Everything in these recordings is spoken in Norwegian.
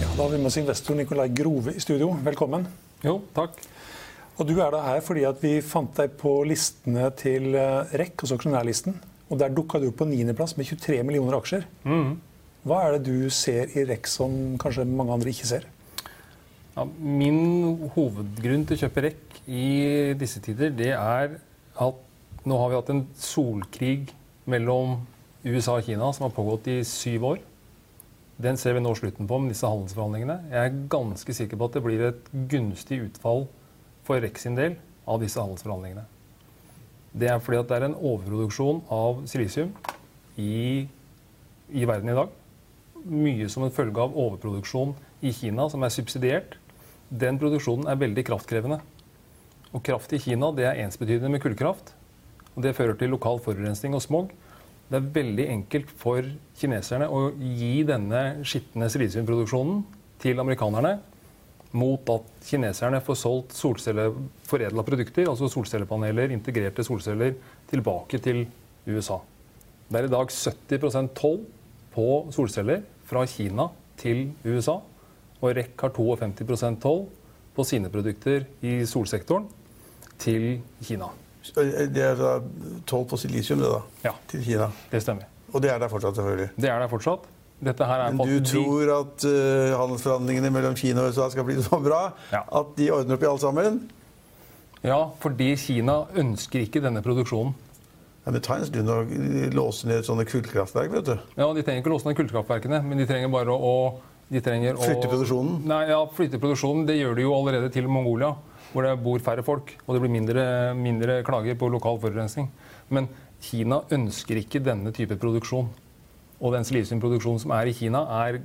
Ja, da har vi med oss investor Nikolai Grove i studio. Velkommen. Jo, takk. Og Du er da her fordi at vi fant deg på listene til eh, REC, altså aksjonærlisten. Og Der dukka du opp på niendeplass med 23 millioner aksjer. Hva er det du ser i REC som kanskje mange andre ikke ser? Ja, min hovedgrunn til å kjøpe REC i disse tider, det er at nå har vi hatt en solkrig mellom USA og Kina som har pågått i syv år. Den ser vi nå slutten på med disse handelsforhandlingene. Jeg er ganske sikker på at det blir et gunstig utfall for REC sin del av disse handelsforhandlingene. Det er fordi det er en overproduksjon av silisium i, i verden i dag. Mye som en følge av overproduksjon i Kina, som er subsidiert. Den produksjonen er veldig kraftkrevende. Og kraft i Kina det er ensbetydende med kullkraft. Og det fører til lokal forurensning og smog. Det er veldig enkelt for kineserne å gi denne skitne silisiumproduksjonen til amerikanerne mot at kineserne får solgt solcelleforedla produkter, altså solcellepaneler, integrerte solceller, tilbake til USA. Det er i dag 70% toll på solceller fra Kina til USA. Og REC har 52% toll på sine produkter i solsektoren til Kina. Det er da toll på silisium det da, Ja. til Kina. Det stemmer. Og det er der fortsatt, selvfølgelig. Det er der fortsatt. Dette her er Men du tror at uh, handelsforhandlingene mellom Kina og USA skal bli så bra Ja. at de ordner opp i alt sammen? Ja, fordi Kina ønsker ikke denne produksjonen. Ja, det tar en stund å låse ned sånne kullkraftverk, vet du. Ja, De trenger ikke å låse ned kullkraftverkene, men de trenger bare å de trenger å, Flytte produksjonen? Nei, ja, flytte produksjonen. Det gjør de jo allerede til Mongolia, hvor det bor færre folk. Og det blir mindre, mindre klager på lokal forurensning. Men Kina ønsker ikke denne type produksjon. Og den silisiumproduksjonen som er i Kina, er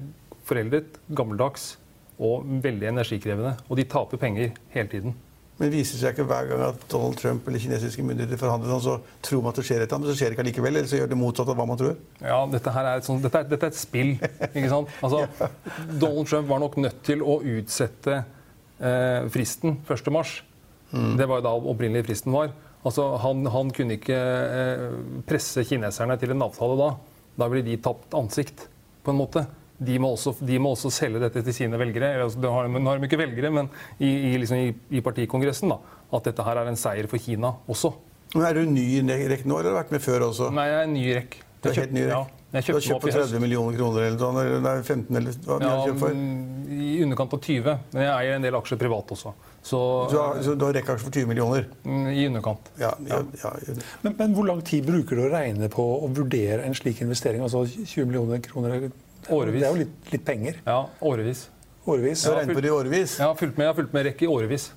foreldet, gammeldags og veldig energikrevende. Og de taper penger hele tiden. Men viser seg ikke hver gang at Donald Trump eller kinesiske myndigheter forhandler sånn, så tror man at det skjer et eller annet, men så skjer det ikke allikevel? Eller så gjør det motsatt av hva man tror? Ja, dette, her er et sånt, dette, er, dette er et spill. ikke sant? Altså, Donald Trump var nok nødt til å utsette eh, fristen 1. mars. Det var jo da opprinnelig fristen var. Altså, han, han kunne ikke eh, presse kineserne til en avtale da. Da ville de tapt ansikt, på en måte. De må også, de må også selge dette til sine velgere. Altså, nå har de ikke velgere, men i, i, liksom i, i partikongressen. da, At dette her er en seier for Kina også. Men er du ny i REC nå, eller har du vært med før også? Nei, jeg er ny rekk. Du er helt ny i Ja, jeg Du har kjøpt for 30 millioner kroner eller nei, 15 eller hva ja, har du kjøpt for? I underkant av 20. Men jeg eier en del aksjer privat også. Så Du har, så du har REC-aksjer for 20 millioner? mm, i underkant. Ja, ja, ja. Men, men hvor lang tid bruker du å regne på å vurdere en slik investering? Altså 20 millioner kroner er- Årevis. Det er jo litt, litt penger. Ja, årevis. Årevis. Du har regnet på det i årevis? Jeg har fulgt med, jeg har fulgt med rekk i årevis.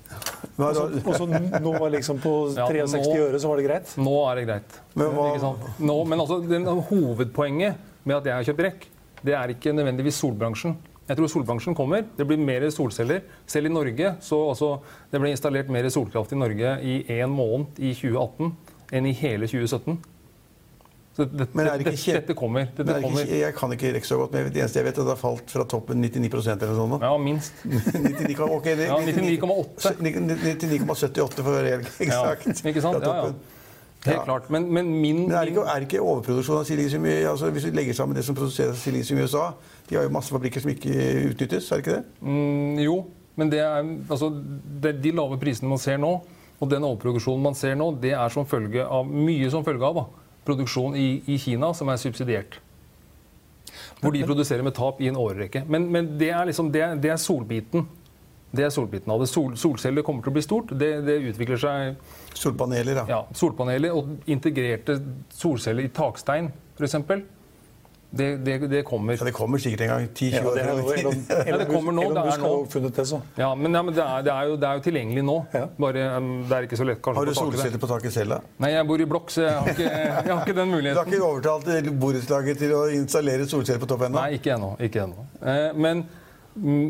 Og så, da, og så nå var liksom på Ja, 63 nå- øre, så var det greit? Nå er det greit. Men hva- Ikke sant? Nå, men altså, det, hovedpoenget med at jeg har kjøpt rekk, det er ikke nødvendigvis solbransjen. Jeg tror solbransjen kommer. Det blir mer solceller. Selv i Norge så altså, det ble installert mer solkraft i Norge i én måned i 2018 enn i hele 2017. Så det, Men er det ikke dette, kommer. Dette er kommer. ikke, jeg kan ikke rekke så godt, men det eneste jeg vet, er at det har falt fra toppen 99% eller sånt. Ja, minst. 99, ok, Ja, 99,8. 99,78 for å være helt Ja, ikke sant? Ja, ja. Helt klart. Men, men min, Men er det, ikke, er det ikke overproduksjon av silisium i altså Hvis vi legger sammen det som produseres silisium i USA De har jo masse fabrikker som ikke utnyttes, er det ikke det? mm, Jo, men det er, altså, det, de lave prisene man ser nå, Og den overproduksjonen man ser nå, det er som følge av, mye som følge av da, produksjon i, i Kina som er subsidiert. Hvor de produserer med tap i en årrekke. Men, men det, er liksom, det, det, er solbiten. Det er solbiten av det. Sol, solceller kommer til å bli stort. Det, det utvikler seg Solpaneler, ja. Solpaneler og integrerte solceller i takstein, f.eks. Det, det, det, kommer. Ja, Det kommer sikkert en gang. 10-20 år. Ja, det kommer nå. Det er nå. Funnet det, så. Ja, men, ja, men det, er, det, er jo, det, er, jo, tilgjengelig nå. Bare um, det er ikke så lett kanskje Har du solceller på taket selv, da? Nei, jeg bor i blokk, så jeg har ikke, jeg har ikke den muligheten. Du har ikke overtalt borettslaget til å installere solceller på topp ennå? Nei, ikke ennå. Ikke ennå. Eh, men mm,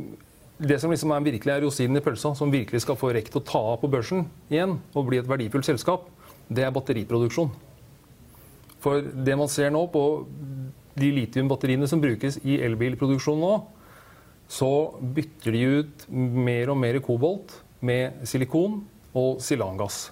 det som liksom er virkelig er rosinen i pølsa, som virkelig skal få rekt å ta av på børsen igjen og bli et verdifullt selskap, det er batteriproduksjon. For det man ser nå på de litiumbatteriene som brukes i elbilproduksjon nå, så bytter de ut mer og mer kobolt med silikon og silangass.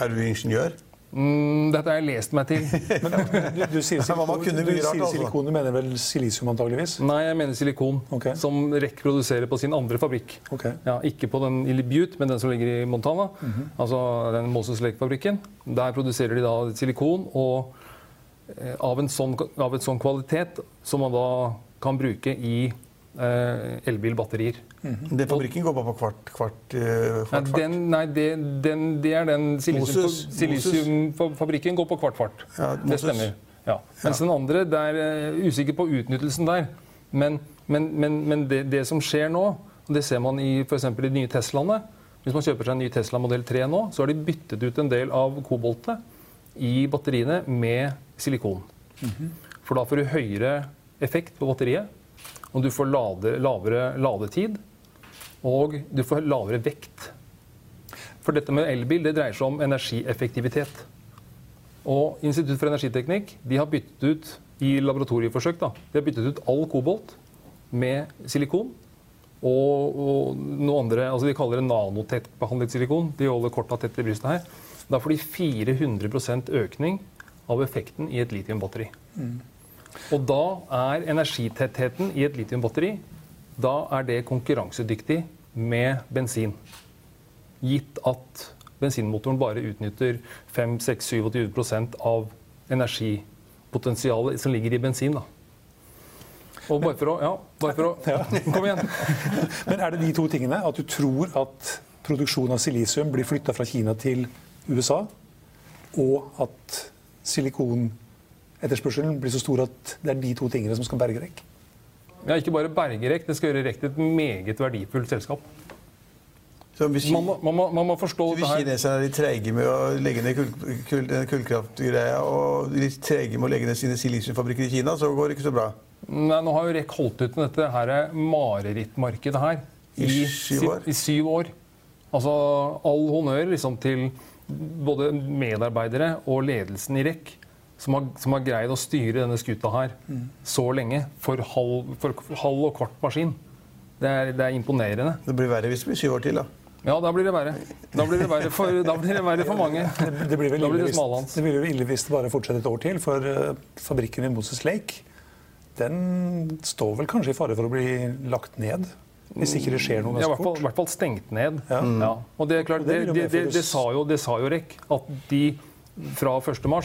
Er du ingeniør? Mm, dette har jeg lest meg til. Men du, du sier, silikon, du, du, sier altså. silikon, du mener vel silisium antageligvis? Nei, jeg mener silikon. Okay. Som REC produserer på sin andre fabrikk. Okay. Ja, ikke på den i Butte, men den som ligger i Montana. Mm -hmm. Altså den Moses Lake-fabrikken. Der produserer de da silikon. og av en, sånn, av en sånn kvalitet som man da kan bruke i eh, elbilbatterier. Mm. Den fabrikken går bare på kvart, kvart, uh, kvart fart? Den, nei, det, den, det, er den silisiumfabrikken går på kvart fart. Ja, det stemmer. Ja. Mens den andre, det er usikker på utnyttelsen der. Men, men, men, men det, det, som skjer nå, og det ser man i f.eks. de nye Teslaene Hvis man kjøper seg en ny Tesla modell 3 nå, så har de byttet ut en del av koboltet i batteriene med silikon. Mm -hmm. For da får du høyere effekt på batteriet, og du får lade, lavere ladetid, og du får lavere vekt. For dette med elbil det dreier seg om energieffektivitet. Og Institutt for energiteknikk de har byttet ut i laboratorieforsøk da, de har byttet ut all kobolt med silikon. Og, og noe andre, altså De kaller det nanotett behandlet silikon. De holder korta tett i brystet her. Da får de 400% økning av effekten i et litiumbatteri. Mm. Og da er energitettheten i et litiumbatteri da er det konkurransedyktig med bensin. Gitt at bensinmotoren bare utnytter 5-6-27% av energipotensialet som ligger i bensin. da. Og bare for å, ja, bare for å ja. Kom igjen. Men er det de to tingene? At du tror at produksjon av silisium blir flytta fra Kina til USA, og at silikonetterspørselen blir så stor at det er de to tingene som skal berge REC? Ja, ikke bare berge REC, det skal gjøre REC til et meget verdifullt selskap. Så hvis, man, må, man, må, man, må, forstå så hvis kineserne er litt treige med å legge ned kull, kull, kullkraftgreia og litt treige med å legge ned sine silisiumfabrikker i Kina, så går det ikke så bra? Nei, Nå har jo REC holdt ut med dette her marerittmarkedet her i, I, syv i syv år. Altså all honnør liksom, til både medarbeidere og ledelsen i REC som har, som har, greid å styre denne skuta her mm. så lenge for halv, for halv, og kvart maskin. Det er, det er, imponerende. Det blir verre hvis det blir syv år til, da. Ja, da blir det verre. Da blir det verre for, det verre for mange. Det, det, blir vel da blir det, hvis, det blir vel ille hvis det bare fortsetter et år til. For uh, fabrikken i Moses Lake den står vel kanskje i fare for å bli lagt ned? Hvis ikke det skjer noe ganske ja, fort. I hvert fall stengt ned. Ja. Mm. Ja. Og det er klart, det, det, det, det, sa jo, det sa jo REC, at de fra 1.3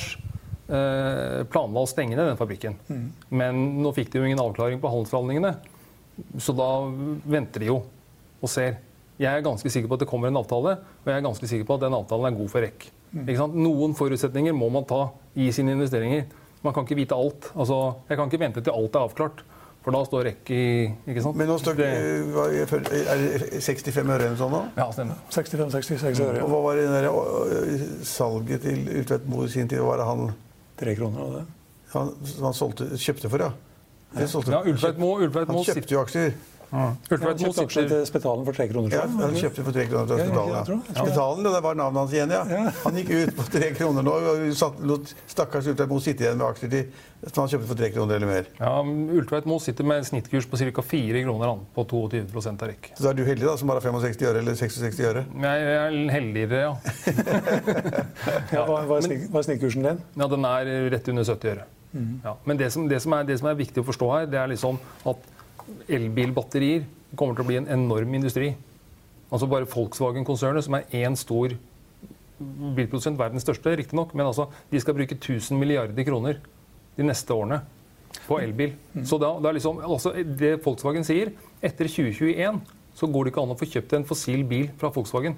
eh, planla å stenge ned den fabrikken. Mm. Men nå fikk de jo ingen avklaring på handelsforhandlingene, så da venter de jo og ser. Jeg er ganske sikker på at det kommer en avtale, og jeg er ganske sikker på at den avtalen er god for REC. Mm. Noen forutsetninger må man ta i sine investeringer. Man kan ikke vite alt. Altså, jeg kan ikke vente til alt er avklart. For da står rekk i ikke sant? Men nå står det, Er det 65 øre eller sånn nå? Ja, stemmer. 65-66 øre. Og hva var det der salget til Utvedt Mo i sin tid? Var det han Tre kroner, av det? Han, han solgte, kjøpte for, ja. ja Ultveit Mo, Han kjøpte jo aksjer. Ja. Han kjøpte aksjer til Spetalen for tre kroner. Ja, han kjøpte for tre kroner fra Spetalen. Ja. Spetalen, det var navnet hans igjen, ja. Han gikk ut på tre kroner nå og lot stakkars Ultveit Moe sitte igjen med aksjer som han kjøpte for tre kroner eller mer. Ja, Ultveit Moe sitter med snittkurs på ca. fire kroner han, på 22 av REC. Så da er du heldig, da, som bare har 65 øre eller 66 øre? Jeg er heldigere, ja. ja hva, hva, er snittkursen din? Ja, Den er rett under 70 øre. Mm. Ja. Men det som, det, som er, det som er viktig å forstå her, det er liksom at elbilbatterier kommer til å bli en enorm industri. Altså Bare Volkswagen-konsernet, som er én stor bilprodusent, verdens største, riktignok, men altså, de skal bruke 1000 milliarder kroner de neste årene på elbil. Så da, det, liksom, altså, det Volkswagen sier, etter 2021 så går det ikke an å få kjøpt en fossil bil fra Volkswagen.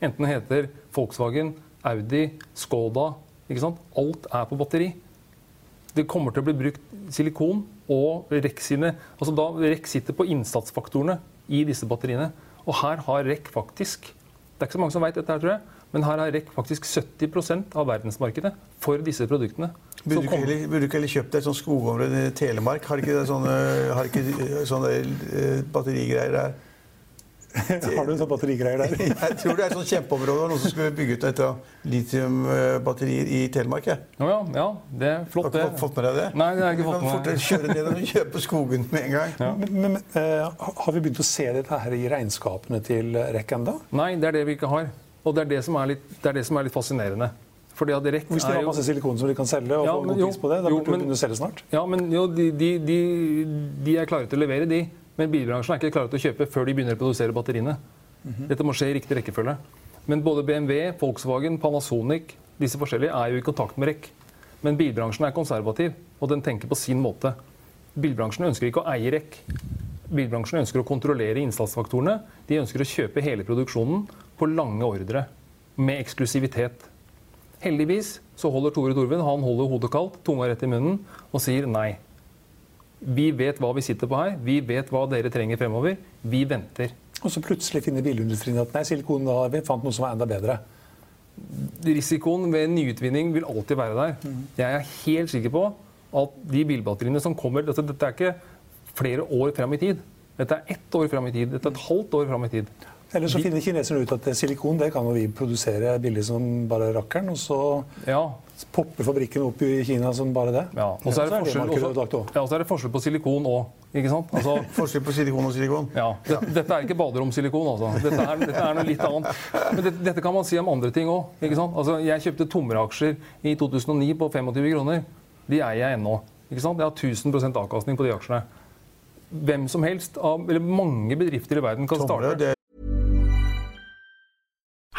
Enten det heter Volkswagen, Audi, Skoda ikke sant? Alt er på batteri. Det kommer til å bli brukt silikon og REC sine altså da REC sitter på innsatsfaktorene i disse batteriene. Og her har REC faktisk Det er ikke så mange som veit dette, her, tror jeg, men her har REC faktisk 70% av verdensmarkedet for disse produktene. Burde du, ikke, burde ikke heller kjøpt deg et sånt skogområde i Telemark? Har ikke det sånne, har ikke sånne eh, batterigreier der? Har du en sånn batterigreier der? jeg tror det er et sånt kjempeområde. Noen som skulle bygge ut etter litiumbatterier i Telemark. Ja. ja, ja, det er flott, det. Har du ikke fått med deg det? Nei, det har jeg ikke fått med meg. Kjøre ned og kjøpe skogen med en gang. Ja. Men, men uh, Har vi begynt å se dette her i regnskapene til REC enda? Nei, det er det vi ikke har. Og det er det som er litt, det er det som er litt fascinerende. Fordi at Hvis de har masse silikon som de kan selge, og ja, få god pris på det, da burde de kunne selge snart? Ja, men jo, de, de, de, de er klare til å levere, de. Men bilbransjen er ikke klare til å kjøpe før de begynner å produsere batteriene. -hmm. Dette må skje i riktig rekkefølge. Men både BMW, Volkswagen, Panasonic disse forskjellige er jo i kontakt med REC. Men bilbransjen er konservativ, og den tenker på sin måte. Bilbransjen ønsker ikke å eie REC. Bilbransjen ønsker å kontrollere innsatsfaktorene. De ønsker å kjøpe hele produksjonen på lange ordre, med eksklusivitet. Heldigvis så holder Tore Torvin han holder hodet kaldt, tunga rett i munnen, og sier nei. Vi vet hva vi sitter på her. Vi vet hva dere trenger fremover. Vi venter. Og så plutselig finner bilindustrien at nei, silikon da, vi fant noe som var enda bedre. Risikoen ved nyutvinning vil alltid være der. Mm. Jeg er helt sikker på at de bilbatteriene som kommer altså Dette er ikke flere år fram i tid. Dette er ett år fram i tid. Dette er et halvt år fram i tid. Eller så finner kineserne ut at silikon det kan vi produsere billig som bare rakkeren. Og så ja. popper fabrikken opp i Kina som bare det. Ja, Og så er det, forskjell, også, ja, så er det forskjell på silikon òg. Ikke sant? Altså, forskjell på silikon og silikon? Ja. Dette, dette er ikke baderomsilikon, altså. Dette er, dette er, noe litt annet. Men det, dette kan man si om andre ting òg. Altså, jeg kjøpte Tomre-aksjer i 2009 på 25 kroner. De eier jeg ennå. Ikke sant? Jeg har 1000% avkastning på de aksjene. Hvem som helst, eller mange bedrifter i verden kan starte.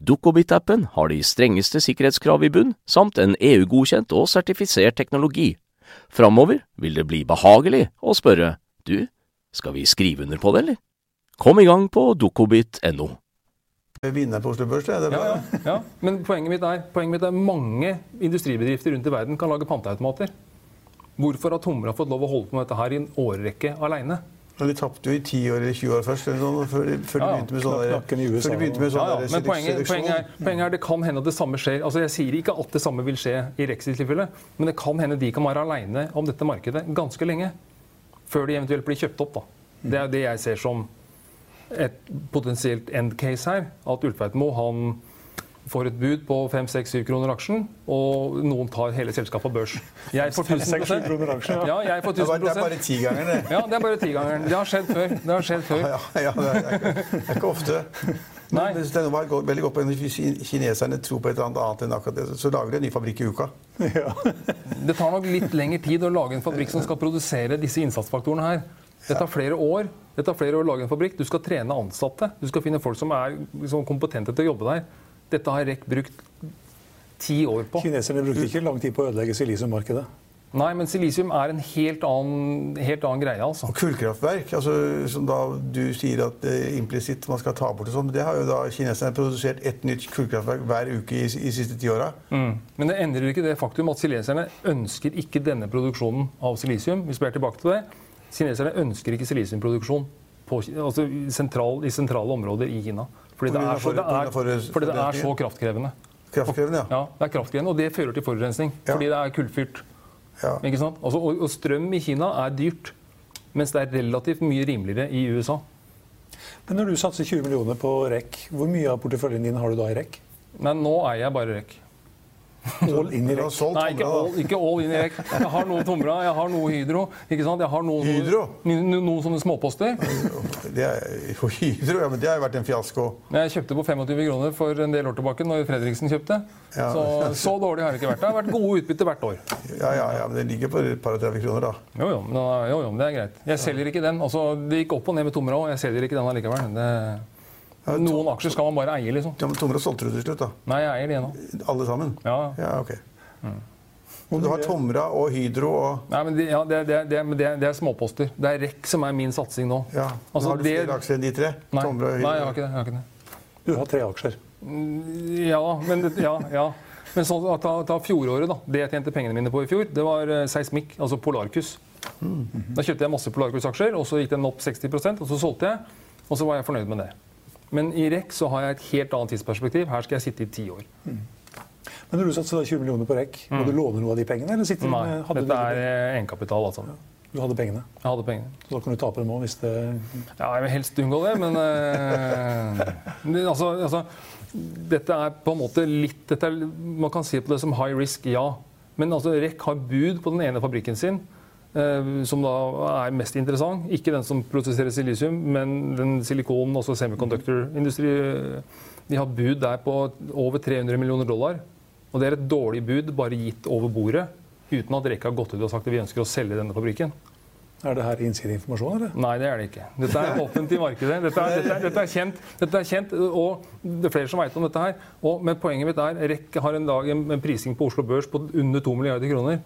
Dukkobit-appen har de strengeste sikkerhetskrav i bunn, samt en EU-godkjent og sertifisert teknologi. Framover vil det bli behagelig å spørre du, skal vi skrive under på det, eller? Kom i gang på dukkobit.no. Vinner på Oslo Børs, det. er det ja, ja, ja, Men poenget mitt, er, poenget mitt er mange industribedrifter rundt i verden kan lage panteautomater. Hvorfor har Tomra fått lov å holde på med dette her i en årrekke aleine? Men de tapte jo i 10 år eller 20 år først, sånn, før, de, før, de begynte med sånne, før de begynte med sånne ja, Men poenget, poenget, er, poenget, er, det kan hende at det samme skjer. Altså Jeg sier ikke at det samme vil skje i Rexit-tilfellet, men det kan hende de kan være aleine om dette markedet ganske lenge. Før de eventuelt blir kjøpt opp. da. Det er det jeg ser som et potensielt end case her. At Ulfeitmo han får et bud på 5-6-7 kroner aksjen, og noen tar hele selskapet på børs. Jeg får 1000 kroner ja, jeg får 1000 Det er bare tigangeren, det. Ja, det er bare tigangeren. Det har skjedd før. Det har skjedd før. Ja, ja, det, er, det er ikke ofte. Nei. Men det var veldig godt på Hvis kineserne tror på et eller annet enn akkurat det, så lager de en ny fabrikk i uka. Ja. det tar nok litt lengre tid å lage en fabrikk som skal produsere disse innsatsfaktorene her. Det tar flere år. Det tar flere år å lage en fabrikk. Du skal trene ansatte. Du skal finne folk som er liksom, kompetente til å jobbe der. Dette har REC brukt ti år på. Kineserne brukte ikke lang tid på å ødelegge silisiummarkedet. Nei, men silisium er en helt annen, helt annen greie. altså. Og kullkraftverk, altså, som da du sier at eh, implisitt man skal ta bort og sånn, det har jo da kineserne produsert ett nytt kullkraftverk hver uke i, de siste ti åra. Mm. Men det endrer ikke det faktum at kineserne ønsker ikke denne produksjonen av silisium. Hvis Vi er tilbake til det. Kineserne ønsker ikke silisiumproduksjon på, altså, sentral, i sentrale områder i Kina. Fordi det er så, det er, fordi det er så kraftkrevende. Kraftkrevende, ja. ja. Det er kraftkrevende, og det fører til forurensning. Fordi det er kullfyrt. Ja. Altså, og, og, strøm i Kina er dyrt, mens det er relativt mye rimeligere i USA. Men når du satser 20 millioner på REC, hvor mye av porteføljen din har du da i REC? Nei, Nå eier jeg bare REC. All in i REC? Nei, ikke all, ikke all in i REC. Jeg har noe Tomra, jeg har noe Hydro. ikke sant? Jeg har noen, Hydro? Noen, noen sånne småposter. Det er, Hydro, ja, men det har jo vært en fiasko. Jeg kjøpte på 25 kroner for en del år tilbake, når Fredriksen kjøpte. Ja. Så, så dårlig har det ikke vært. Det har vært gode utbytte hvert år. Ja, ja, ja, men det ligger på et par og 30 kroner, da. Jo, jo, men, jo, jo, men det er greit. Jeg selger ikke den. Altså, det gikk opp og ned med Tomra òg. Jeg selger ikke den allikevel. Det... Noen aksjer skal man bare eie, liksom. Ja, men Tomra solgte du til slutt, da? Nei, jeg eier de ennå. Alle sammen? Ja. ja ok. Mm. Du har Tomra og Hydro og Nei, men det, ja, det, det, det, det, er småposter. Det er REC som er min satsing nå. Ja, altså, Har du flere aksjer enn de tre? Nei, Tomra og Hydro? Nei jeg, har ikke det, jeg har ikke det. Du har tre aksjer? Mm, ja, men, ja, ja. men så, ta, ta, fjoråret, da. Det jeg tjente pengene mine på i fjor, det var uh, seismikk, altså Polarcus. Mm. Da kjøpte jeg masse Polarcus-aksjer, og så gikk den opp 60% og så solgte jeg. Og så var jeg fornøyd med det. Men i REC så har jeg et helt annet tidsperspektiv. Her skal jeg sitte i ti år. Mm. Men når du satser 20 millioner på REC, må mm. du låne noe av de pengene? eller sitter Nei, med, dette er eh, egenkapital. altså. Du hadde pengene? Jeg hadde pengene. Så da kan du tape dem òg hvis det Ja, jeg vil helst unngå det, men uh, altså, altså, Dette er på en måte litt er, Man kan si på det som high risk, ja. Men altså, REC har bud på den ene fabrikken sin. Uh, som da er mest interessant. Ikke den som produserer silisium, men den silikonen, altså semiconductor-industri. De har bud der på over 300 millioner dollar. Og det er et dårlig bud bare gitt over bordet, uten at Reka har gått ut og sagt at vi ønsker å selge denne fabrikken. Er det her innsideinformasjon, eller? Nei, det er det ikke. Dette er offentlig i markedet. Dette er, dette, er, dette, er kjent, dette er, kjent, og det er flere som vet om dette her. Og, men poenget mitt er REC har en dag en, en prising på Oslo Børs på under 2 milliarder kroner.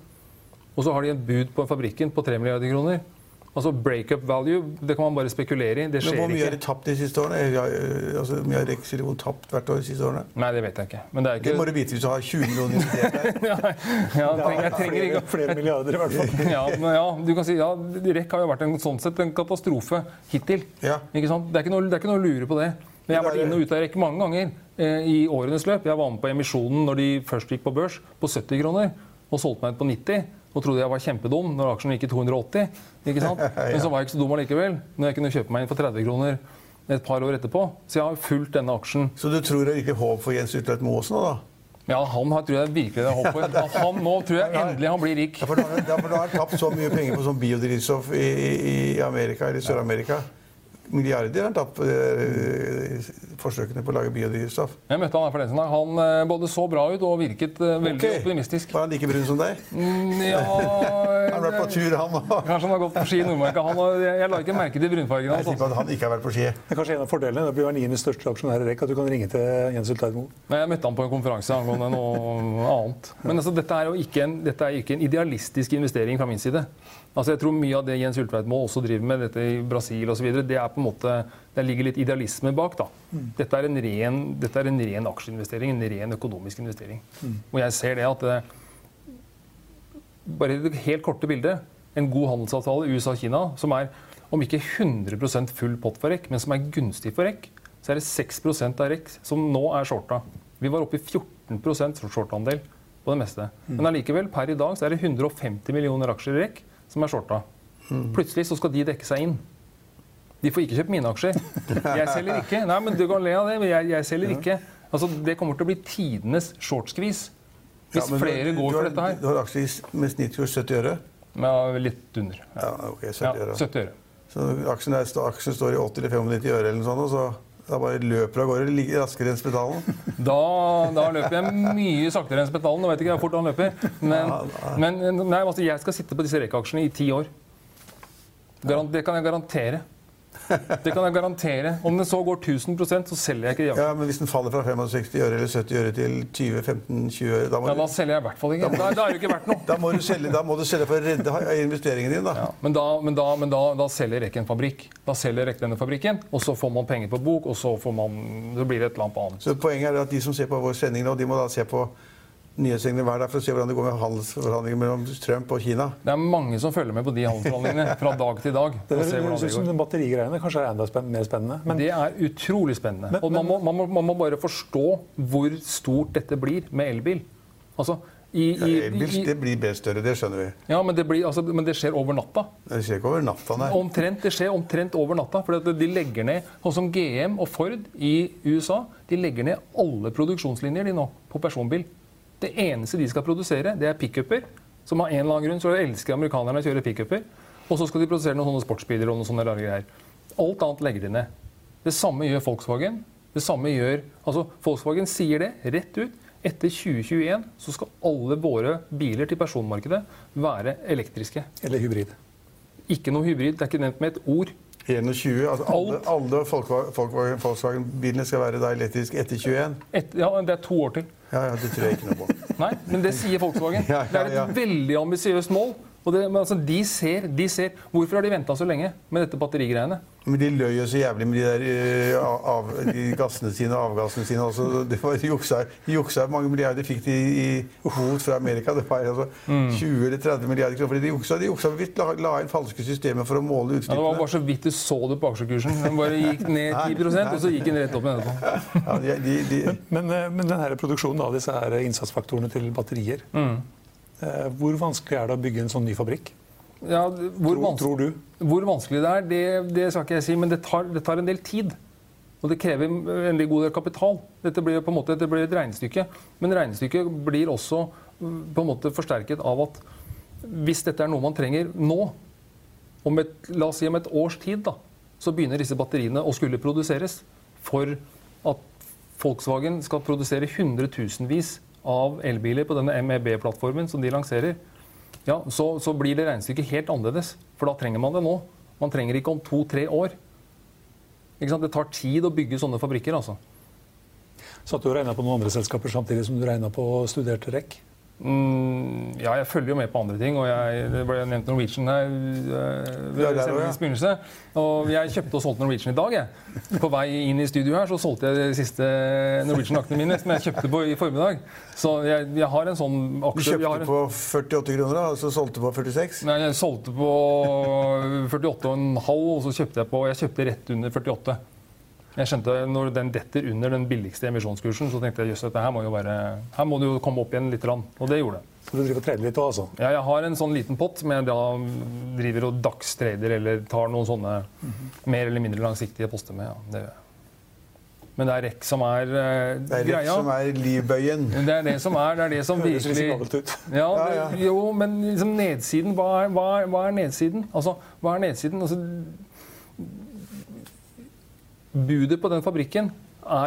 Og så har de en bud på fabrikken på 3 milliarder kroner. Altså Breakup value det kan man bare spekulere i. Det skjer ikke. Hvor mye har de tapt de siste årene? Eh, altså, mye har Rexilicon tapt hvert år de siste årene? Nei, Det vet jeg ikke. Men det, er ikke... det må du vite hvis du har 20 millioner investert der. ja, ja, trenger, jeg trenger flere, ikke Flere milliarder, i hvert fall. ja, men ja, du kan si, ja, REC har jo vært en sånn sett en katastrofe hittil. Ja. Ikke sant? Det, er ikke noe, det er ikke noe å lure på det. Men jeg har vært inn og ut av REC mange ganger eh, i årenes løp. Jeg var med på emisjonen når de først gikk på børs, på 70 kroner, og solgte meg ut på 90 og trodde jeg var kjempedum når aksjen gikk i 280. ikke sant? Men så var jeg ikke så dum allikevel når jeg kunne kjøpe meg inn for 30 kroner et par år etterpå. Så jeg har fulgt denne aksjen. Så du tror det er ikke håp for Jens Ytlet Moe nå, da? Ja, han har, tror jeg virkelig det er håp for. Han, nå tror jeg endelig han blir rik. Ja, for da har han tapt så mye penger på sånn biodrivstoff i, i, Amerika eller Sør-Amerika milliarder han tatt eh, forsøkene på å lage biodrivstoff. Jeg møtte han her for den. Han eh, både så bra ut og virket eh, veldig okay. optimistisk. Var han like brun som deg? Mm, ja Han har vært på tur, han òg. Kanskje han har gått på ski i Nordmarka. Jeg, jeg la ikke merke til brunfargen hans. Jeg tipper at han ikke har vært på ski. Det er kanskje en av fordelene. Det blir niende største aksjonær i REC at du kan ringe til Jens Ulteidmo. Jeg møtte han på en konferanse angående noe annet. Men altså, dette, er jo ikke en, dette er ikke en idealistisk investering fra min side. Altså jeg tror Mye av det Jens Ultveitmo også driver med, dette i Brasil osv., det er på en måte, det ligger litt idealisme bak. da. Mm. Dette, er en ren, dette er en ren aksjeinvestering, en ren økonomisk investering. Mm. Og jeg ser det at Bare i det helt korte bildet. En god handelsavtale USA-Kina som er om ikke 100 full pott for REC, men som er gunstig for REC, så er det 6% av REC som nå er shorta. Vi var oppe i 14% shortandel på det meste. Mm. Men allikevel, per i dag så er det 150 millioner aksjer i REC som er shorta. Plutselig så skal de dekke seg inn. De får ikke kjøpt mine aksjer. Jeg selger ikke. Nei, men Du kan le av det, men jeg, jeg selger ikke. Altså, Det kommer til å bli tidenes shortskvis hvis ja, flere går for dette her. Du har aksjer med snittkurs 70 øre? Ja, litt under. Ja, ok, 70 øre. Ja, 70 øre. Så aksjen, er, aksjen, står i 80 eller 95 øre, eller noe sånt, og så Da bare løper du av gårde raskere enn spetalen? Da, da, løper jeg mye saktere enn spetalen. Nå vet ikke jeg hvor fort han løper. Men, men nei, altså, jeg skal sitte på disse rekeaksjene i ti år. Det kan jeg garantere. Det kan jeg garantere. Om den så går 1000% så selger jeg ikke de Ja, Men hvis den faller fra 65 øre eller 70 øre til 20-15-20 øre da, må ja, da selger jeg i hvert fall ikke. Da, da, er det ikke verdt noe. Da må du selge, da må du selge for å redde investeringen din. da. Ja, men da, men da, men da, da selger Rekk en fabrikk. Da selger Rekk denne fabrikken, og så får man penger på bok, og så, får man, så blir det et eller annet annet. Så Poenget er at de som ser på vår sending nå, de må da se på nyhetssendingene hver dag for å se hvordan det går med handelsforhandlingene mellom Trump og Kina. Det er mange som følger med på de handelsforhandlingene fra dag til dag. Det høres ut som batterigreiene kanskje er enda spenn mer spennende. Men... Det er utrolig spennende. Men, og man må, man, må, man må, bare forstå hvor stort dette blir med elbil. Altså, i, i, ja, elbil det blir bedre større, det skjønner vi. Ja, Men det, blir, altså, men det skjer over natta. Det skjer ikke over natta, nei. Omtrent, det skjer omtrent over natta. For de legger ned, sånn som GM og Ford i USA, de legger ned alle produksjonslinjer de nå på personbil. Det eneste de skal produsere, det er pickuper. Som av en eller annen grunn så elsker amerikanerne å kjøre pickuper. Og så skal de produsere noen sånne sportsbiler og noen sånne rare greier. Alt annet legger de ned. Det samme gjør Volkswagen. Det samme gjør, altså Volkswagen sier det rett ut. Etter 2021 så skal alle våre biler til personmarkedet være elektriske. Eller hybrid. Ikke noe hybrid. Det er ikke nevnt med et ord. 21, altså Alle, alle Volkswagen-bilene skal være da elektriske etter 21? Et, ja, det er to år til. Ja, ja, Det tror jeg ikke noe på. Nei, men det sier Volkswagen. Det er et veldig ambisiøst mål. Og det, men altså, de ser, de ser. Hvorfor har de venta så lenge med dette batterigreiene? Men De løy jo så jævlig med de der uh, av, de gassene sine og avgassene sine. Også. det var juksa, juksa mange milliarder fikk de i hot fra Amerika. Det var altså mm. 20 eller 30 milliarder kroner. De juksa, de juksa bevisst, la, la, inn falske systemer for å måle utslippene. Ja, det var bare så vidt du så det på aksjekursen. Den bare gikk ned 10% og så gikk den rett opp igjen etterpå. Ja, de, de, de... Men, men, men denne produksjonen av disse her innsatsfaktorene til batterier mm. Eh, hvor vanskelig er det å bygge en sånn ny fabrikk? Ja, hvor, tror, tror, du? Hvor vanskelig det er, det, det, skal ikke jeg si, men det tar, det tar, en del tid. Og det krever en god del kapital. Dette blir på en måte et regnestykke. Men regnestykket blir også mm, på en måte forsterket av at hvis dette er noe man trenger nå, om et, la oss si om et års tid, da, så begynner disse batteriene å skulle produseres for at Volkswagen skal produsere hundretusenvis av elbiler på denne MEB-plattformen som de lanserer, ja, så, så, blir det regnestykket helt annerledes. For da trenger man det nå. Man trenger ikke om to-tre år. Det tar tid å bygge sånne fabrikker. altså. Satt du og regna på noen andre selskaper samtidig som du regna på og studerte REC? Mm, ja, jeg følger jo med på andre ting. og jeg, Det ble nevnt Norwegian her ved begynnelse. Og jeg kjøpte og solgte Norwegian i dag. Jeg. På vei inn i studio her så solgte jeg de siste Norwegian-aktene mine som jeg kjøpte på i formiddag. Så jeg, jeg har en sånn aksje Du kjøpte en, på 48 kroner, da, og så solgte på 46? Nei, jeg solgte på 48,5, og så kjøpte jeg på Jeg kjøpte rett under 48. Jeg skjønte Når den detter under den billigste emisjonskursen, så tenkte jeg jøss, dette her må jo være, her må det jo komme opp igjen litt. Og det gjorde det. Så du driver og trader litt òg, altså? Ja, jeg har en sånn liten pott som jeg da driver og dagstrader eller tar noen sånne mm -hmm. mer eller mindre langsiktige poster med. Ja, det gjør jeg. Men det er REC som er uh, greia. Det er REC som er livbøyen. Det er det som er, det er det som virkelig ja, det, Jo, men liksom nedsiden hva er, hva, er, hva er nedsiden? Altså, hva er nedsiden? Altså, budet på den fabrikken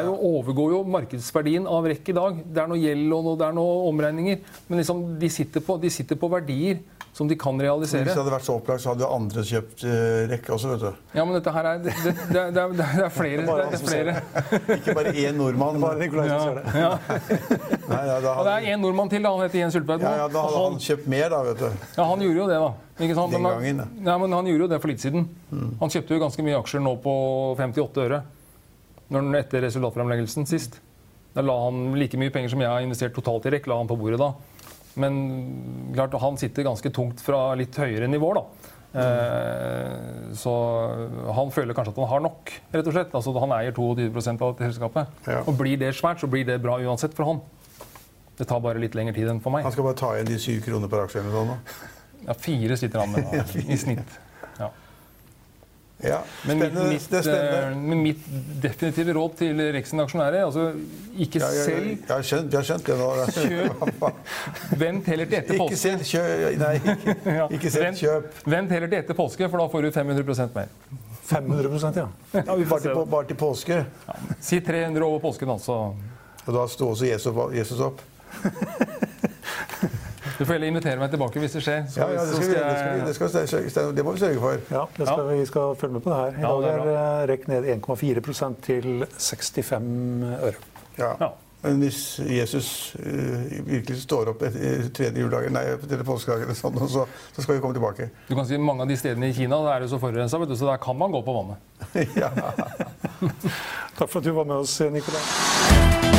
jo, overgår jo markedsverdien av REC i dag. Det er noe gjeld og noe, det er noe omregninger. Men liksom, de, sitter på, de, sitter på, verdier som de kan realisere. Hvis det hadde vært så opplagt, så hadde jo andre kjøpt uh, rekke også, vet du. Ja, men dette her er Det, det, det, det er, er, flere. Det er flere. Ikke bare én nordmann. Bare Nikolai som ser det. Ja. Nei, ja, hadde... Og det er én nordmann til, da. Han heter Jens Ulpeid. Ja, ja, da hadde han, han kjøpt mer, da, vet du. Ja, han gjorde jo det, da. Ikke sant? Den gangen, da. Ja, men han gjorde jo det for litt siden. Mm. Han kjøpte jo ganske mye aksjer nå på 58 øre når den etter resultatframleggelsen sist. Da la han like mye penger som jeg har investert totalt i REC, la han på bordet da. Men klart, han sitter ganske tungt fra litt høyere nivåer, da. Mm. så han føler kanskje at han har nok, rett og slett. Altså, han eier 22 av dette selskapet. Ja. Og blir det svært, så blir det bra uansett for han. Det tar bare litt lengre tid enn for meg. Han skal bare ta igjen de syv kroner per aksje? eller Ja, fire sitter han med da, i snitt. Ja, men mitt, mitt, uh, mitt, definitive råd til Rexen aksjonærer altså ikke ja, selv Jeg har skjønt, jeg har skjønt det nå. Kjøp. Vent heller til etter påske. Ikke selv, kjøp. Nei, ikke, ikke selv, kjøp. Vent heller til etter påske, for da får du 500% mer. 500 ja. Ja, vi bare, til, bare til påske. Si 300 over påsken, altså. Og da sto også Jesus. Jesus opp. Du får heller invitere meg tilbake hvis det skjer. Så, Ja, ja, det, skal vi, det, skal vi, det, skal, vi- det må vi sørge for. ja det skal, Vi skal følge med på det her. I dag er er eh, REC ned 1,4% til 65 øre. Ja. Men hvis Jesus uh, virkelig står opp etter tredje juledagen, nei, etter påskedagen, eller sånn, så, så skal vi komme tilbake. Du kan si Mange av de stedene i Kina der er det så forurensa, så der kan man gå på vannet. ja. Takk for at du var med oss, Nikolai.